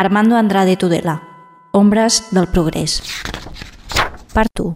Armando Andrade Tudela. Ombres del progrés. Per tu.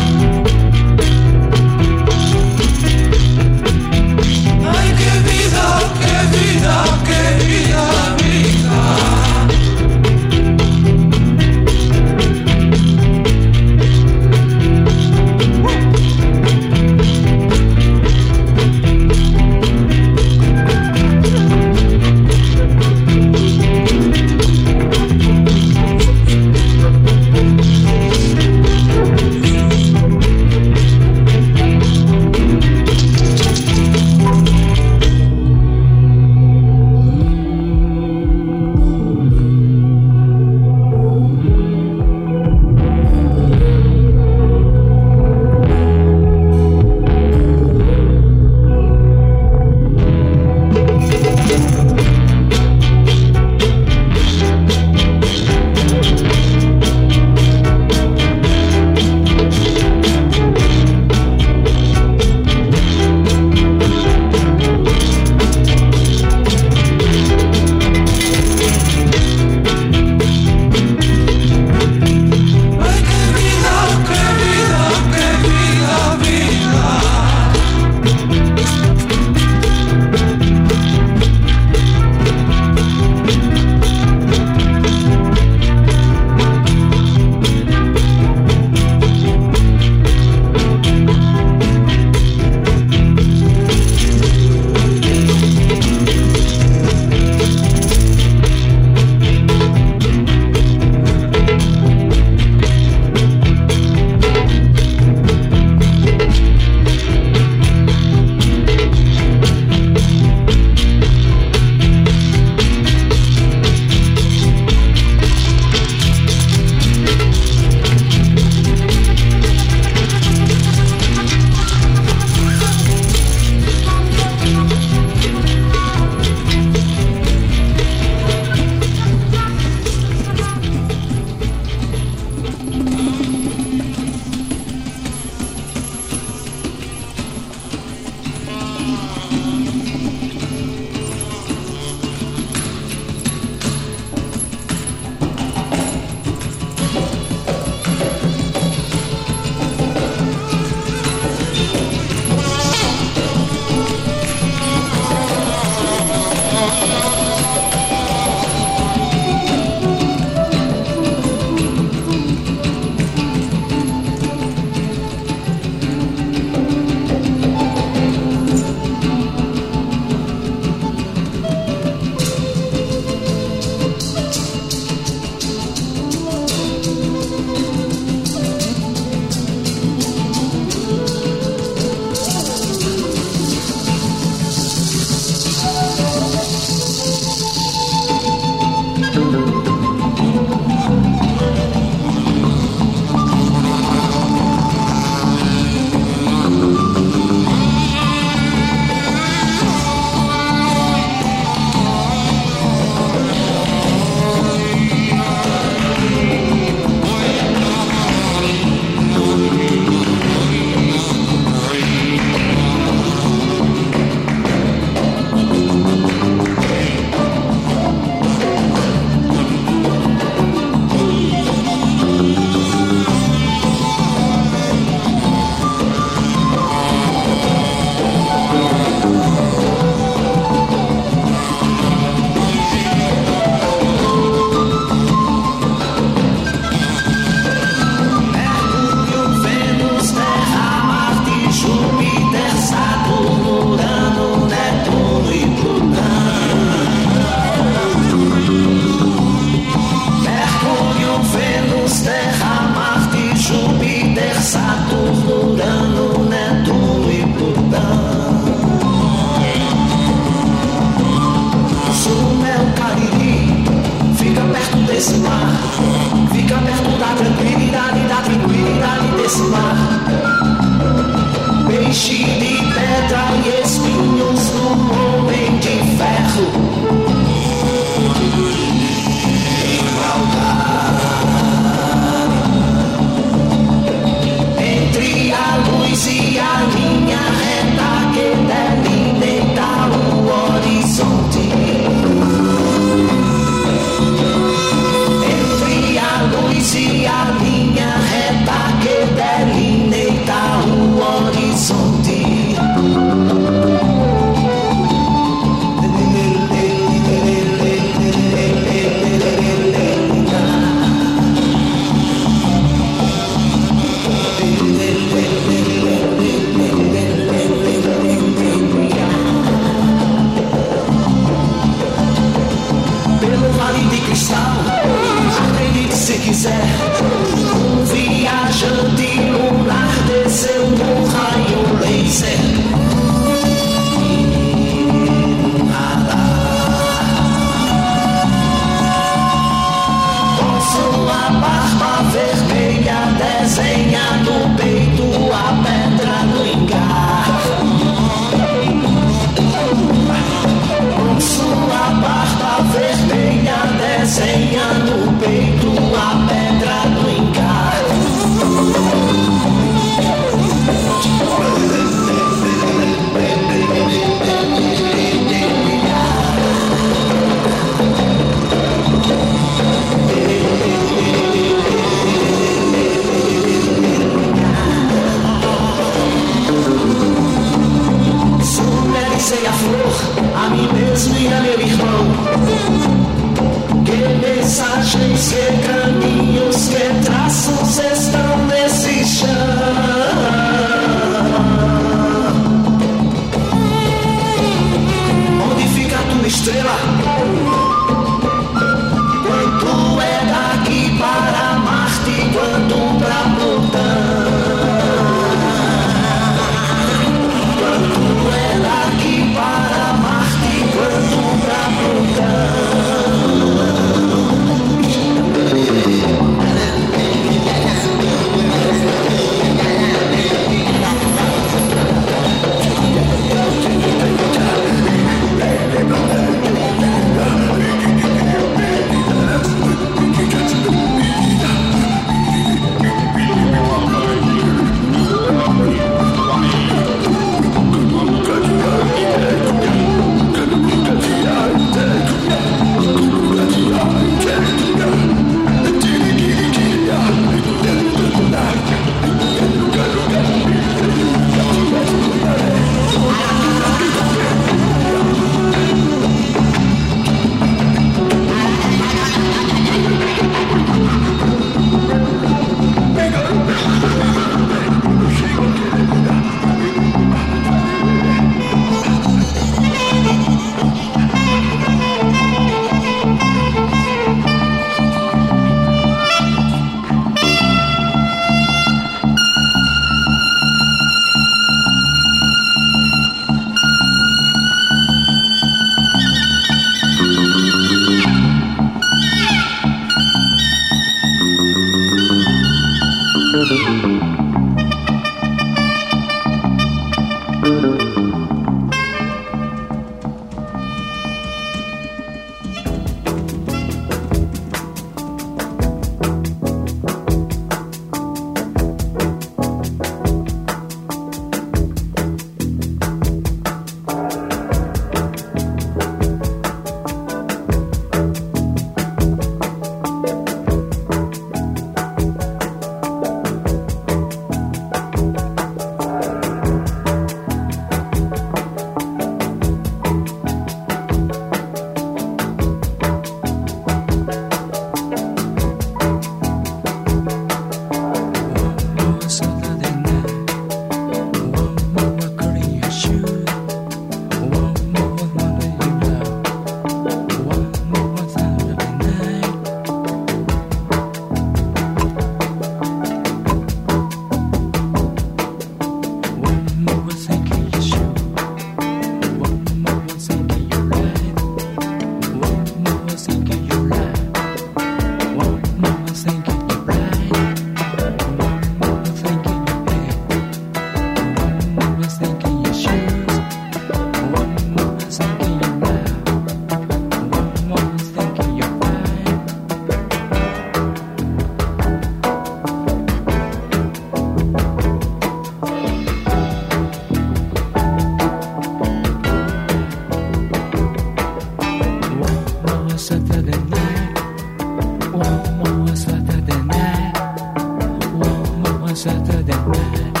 Saturday night.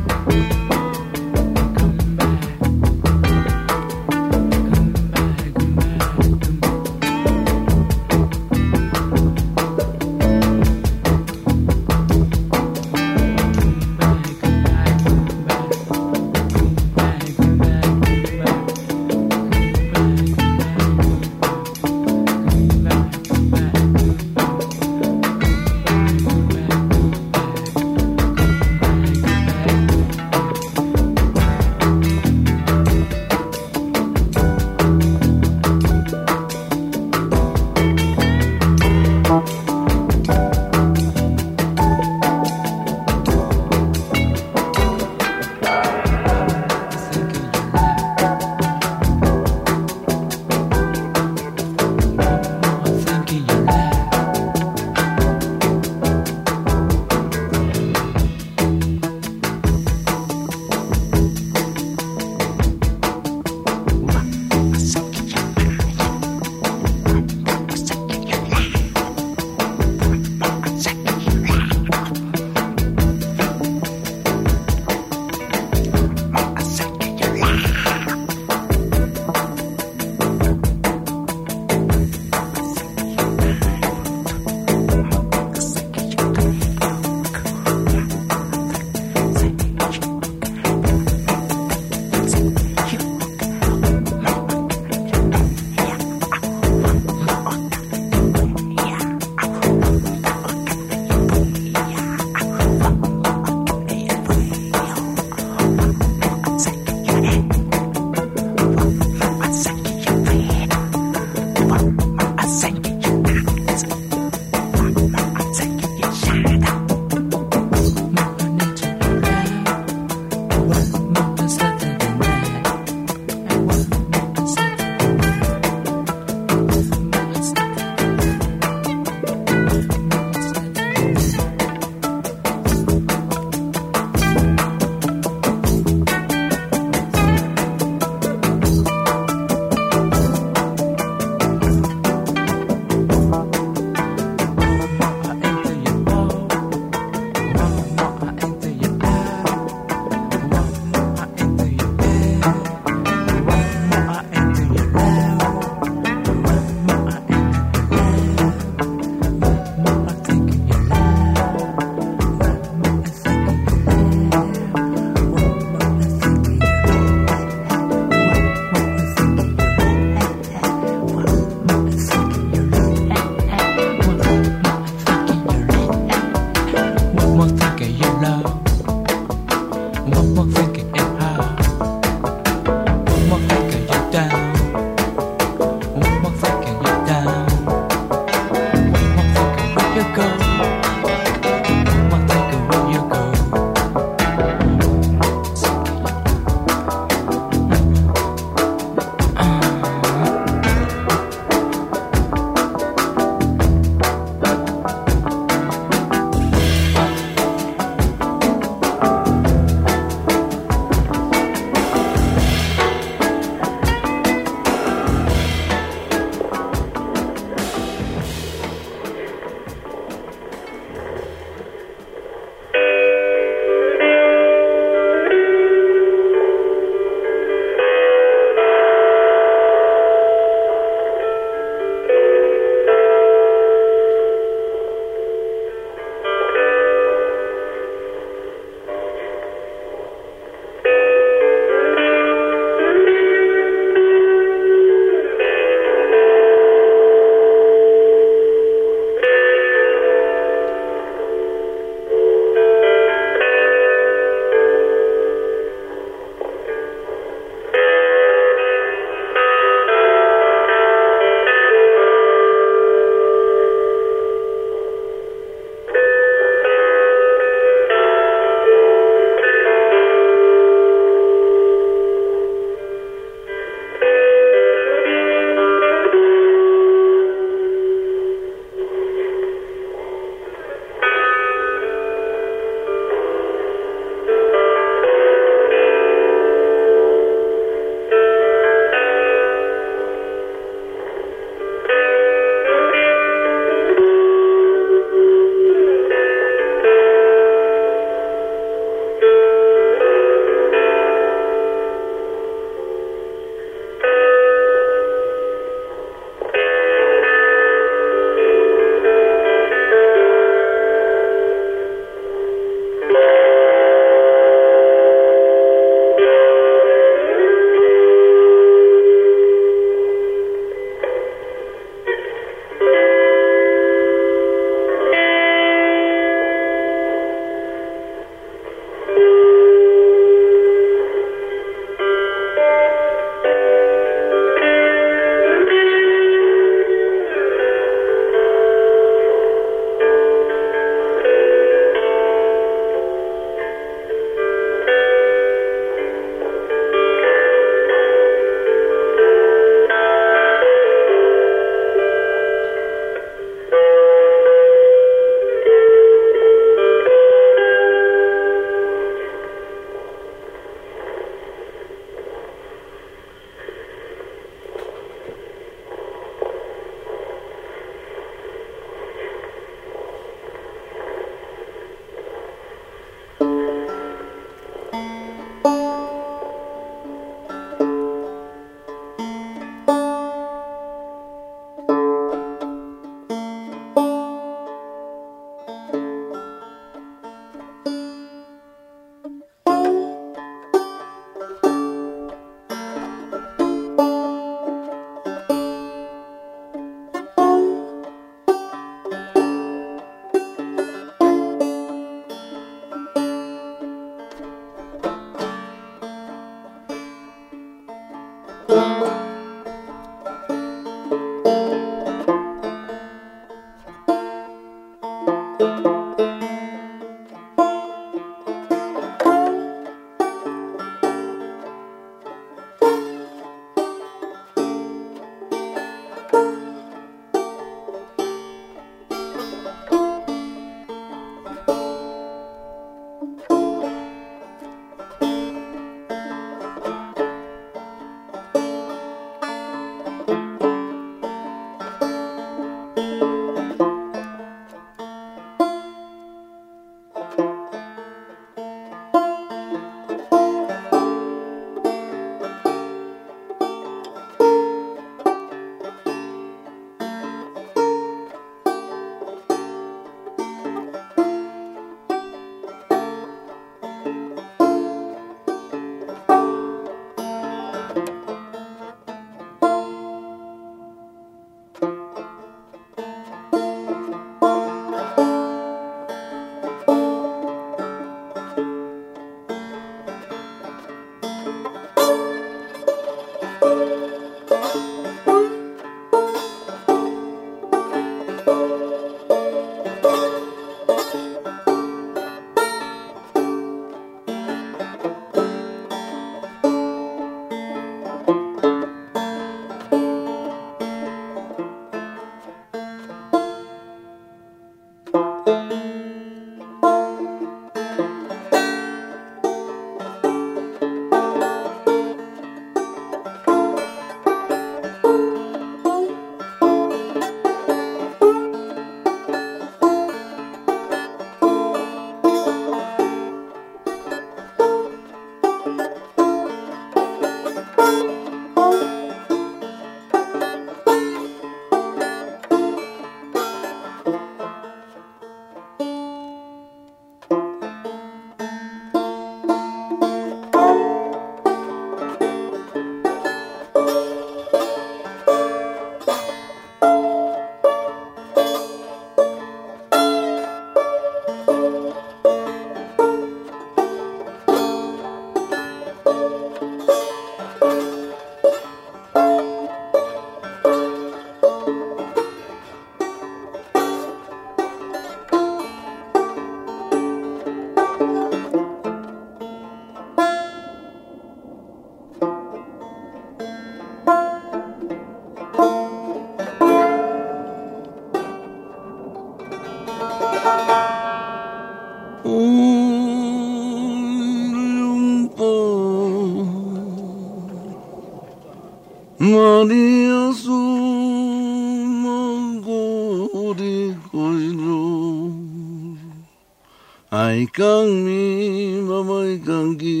Ay kang mi mamay kang gi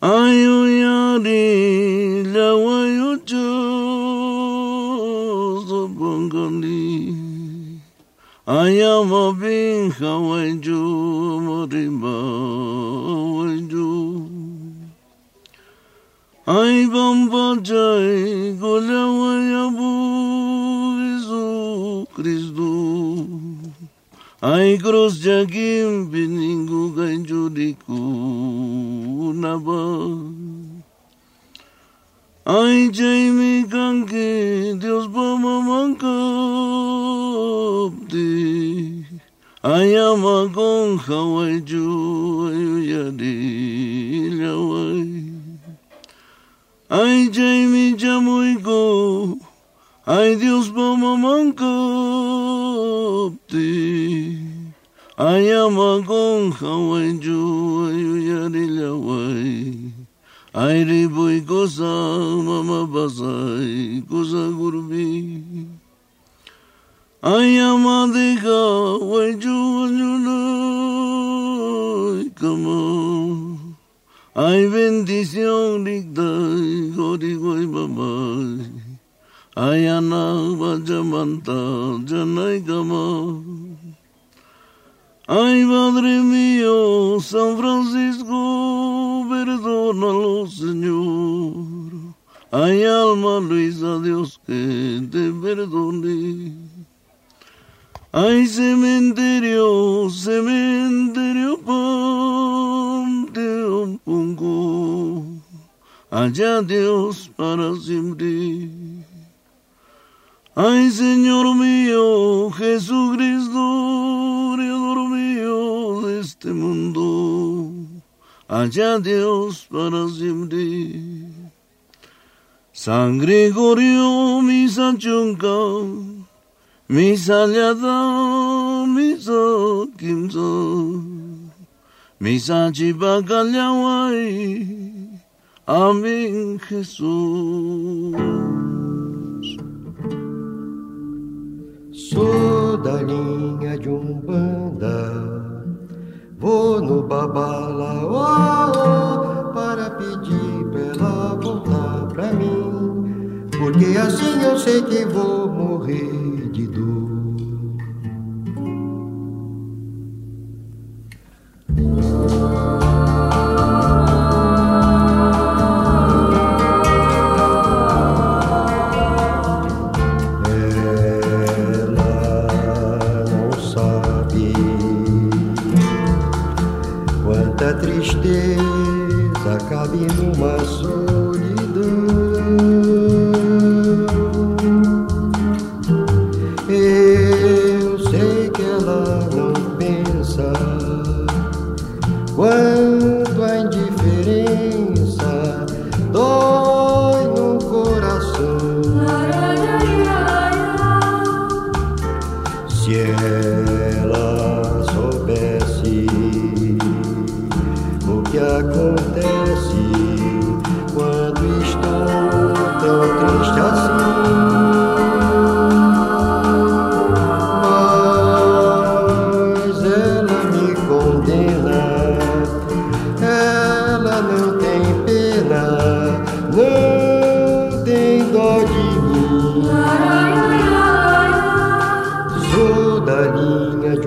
Ayo yari lawayo sa bangkali Ayama bin hawai ju marimba Ay bambacay golawaya bu Isu Kristu. Ay cross jagim biningu kay judiku naba. Ay Jamie kangke Dios pamamangkapti Ay amagong haway ju ayu yadi laway Ay Jamie jamoy ko Ay Dios pamamangkapti Ay ju ayu yadi laway Ay riboy ko sa mamabasay ko sa gurbi Ay amade ka way junulay kama Ay bendición di ko'y babay Ay anak bajamanta janay kama Ay Padre mío, San Francisco, perdónalo, Señor. Ay alma Luisa, Dios que te perdone. Ay cementerio, cementerio, panteón pongo. Allá Dios para siempre. Ay Señor mío, Jesucristo, Creador mío de este mundo, allá Dios para siempre. San Gregorio, Misal yadam mizo kimzo Misaji bagalhawai Amém, Jesus. Sou da linha de um banda, Vou no babalaô oh, oh, Para pedir pra ela voltar pra mim porque assim eu sei que vou morrer de dor. tristeza cabe numa só.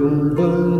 vâng